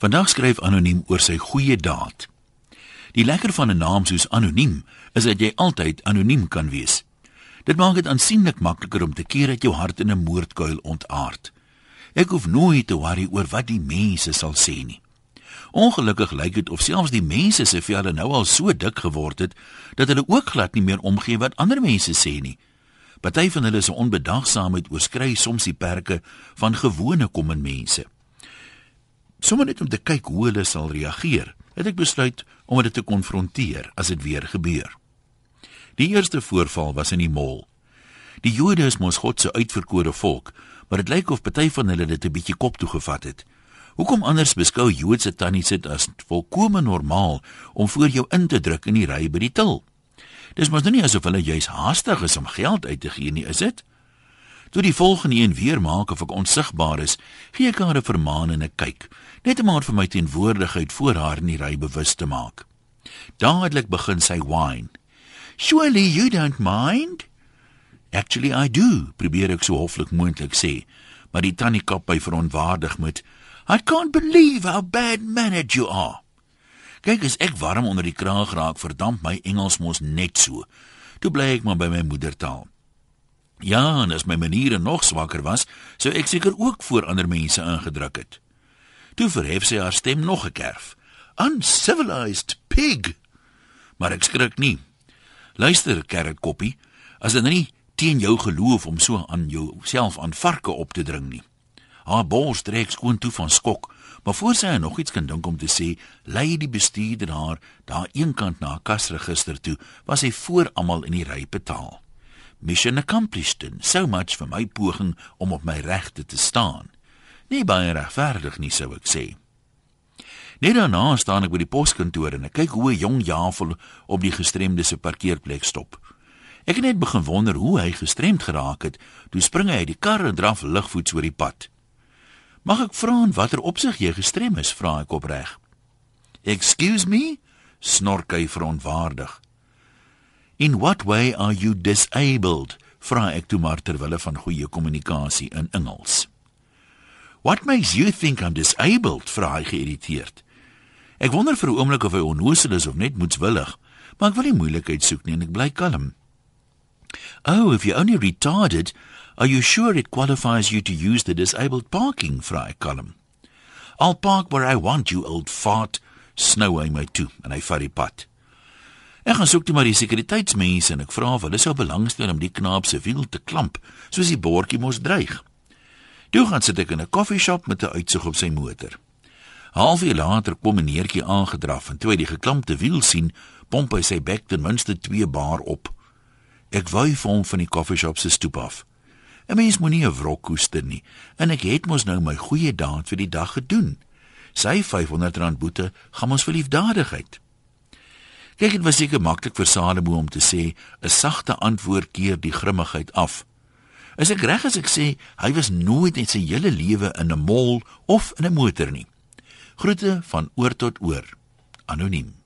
Vandag skryf anoniem oor sy goeie daad. Die lekker van 'n naam soos anoniem is dat jy altyd anoniem kan wees. Dit maak dit aansienlik makliker om te keer dat jou hart in 'n moordkuil ontaard. Ek hoef nooit te worry oor wat die mense sal sê nie. Ongelukkig lyk dit of selfs die mense se velle nou al so dik geword het dat hulle ook glad nie meer omgee wat ander mense sê nie. Party van hulle se onbedagsaamheid oorskry soms die perke van gewone kom mense. Sommige net om te kyk hoe hulle sal reageer, het ek besluit om dit te konfronteer as dit weer gebeur. Die eerste voorval was in die mall. Die Jode is mos God se uitverkore volk, maar dit lyk of party van hulle dit 'n bietjie kop toe gevat het. Hoekom anders beskou Joodse tannie sit as volkome normaal om voor jou in te druk in die ry by die til? Dis mos nou nie asof hulle juis haastig is om geld uit te gee nie, is dit? Toe die volgende een weer maak of ek onsigbaar is, gee ek haar 'n vermaan en 'n kyk, net om haar vir my teenwoordigheid voor haar in die ry bewus te maak. Dadelik begin sy whine. "Surely you don't mind?" "Actually I do," probeer ek so hoflik moontlik sê, maar die tannie kap by verontwaardig met, "I can't believe how bad-mannered you are." Kyk as ek warm onder die kraag raak, verdamp my Engels mos net so. Toe bly ek maar by my moedertaal. Ja, en as my maniere nog swakker was, sou ek seker ook voor ander mense ingedruk het. Toe verhef sy haar stem nog 'n kerf. Uncivilized pig. Maar ek skrik nie. Luister, kerkkoppie, as dit nou nie teen jou geloof om so aan jouself aan varke op te dring nie. Haar bors trek skoon toe van skok Maar voor sy nog iets kan dink om te sê, lei die bestuurder haar daar eenkant na 'n kasregister toe, was hy voor almal in die ry betaal. Mission accomplished. So much vir my poging om op my regte te staan. Nie baie regverdig nie sou ek sê. Net daarna staan ek by die poskantoor en ek kyk hoe 'n jong jafel op die gestremde se parkeerplek stop. Ek het net begin wonder hoe hy gestremd geraak het. Toe spring hy uit die kar en draf ligvoets oor die pad. Mag ek vra in watter opsig jy gestrem is? vra ek opreg. Excuse me? snork hy verontwaardig. In what way are you disabled? vra ek toe maar terwyl van goeie kommunikasie in Engels. What makes you think I'm disabled? vra hy geïrriteerd. Ek wonder vir 'n oomblik of hy onnoosel is of net moetswillig, maar ek wil nie moeilikheid soek nie en ek bly kalm. Oh, if you only retarded, Are you sure it qualifies you to use the disabled parking vry column? I'll park where I want you old fart, snou hy my toe en hy vat die pad. Ek gaan soek toe maar die sekuriteitsmense en ek vra of hulle sou belangstel om die knaap se wiel te klamp, soos die bordjie mos dreig. Toe gaan sit ek in 'n koffieshop met 'n uitsig op sy motor. Halfuur later kom 'n neertjie aangedraf en toe hy die geklampte wiel sien, pomp hy sy bek ten minste 2 bar op. Ek vir hom van die koffieshop se stoep af. 'n Mens moenie 'n wrok koester nie. En ek het mos nou my goeie daad vir die dag gedoen. Sy R500 boete gaan ons vir liefdadigheid. Kyk, dit was seker maklik vir Salomo om te sê 'n sagte antwoord keer die grimmigheid af. Is ek reg as ek sê hy was nooit in sy hele lewe in 'n mall of in 'n motor nie. Groete van oor tot oor. Anoniem.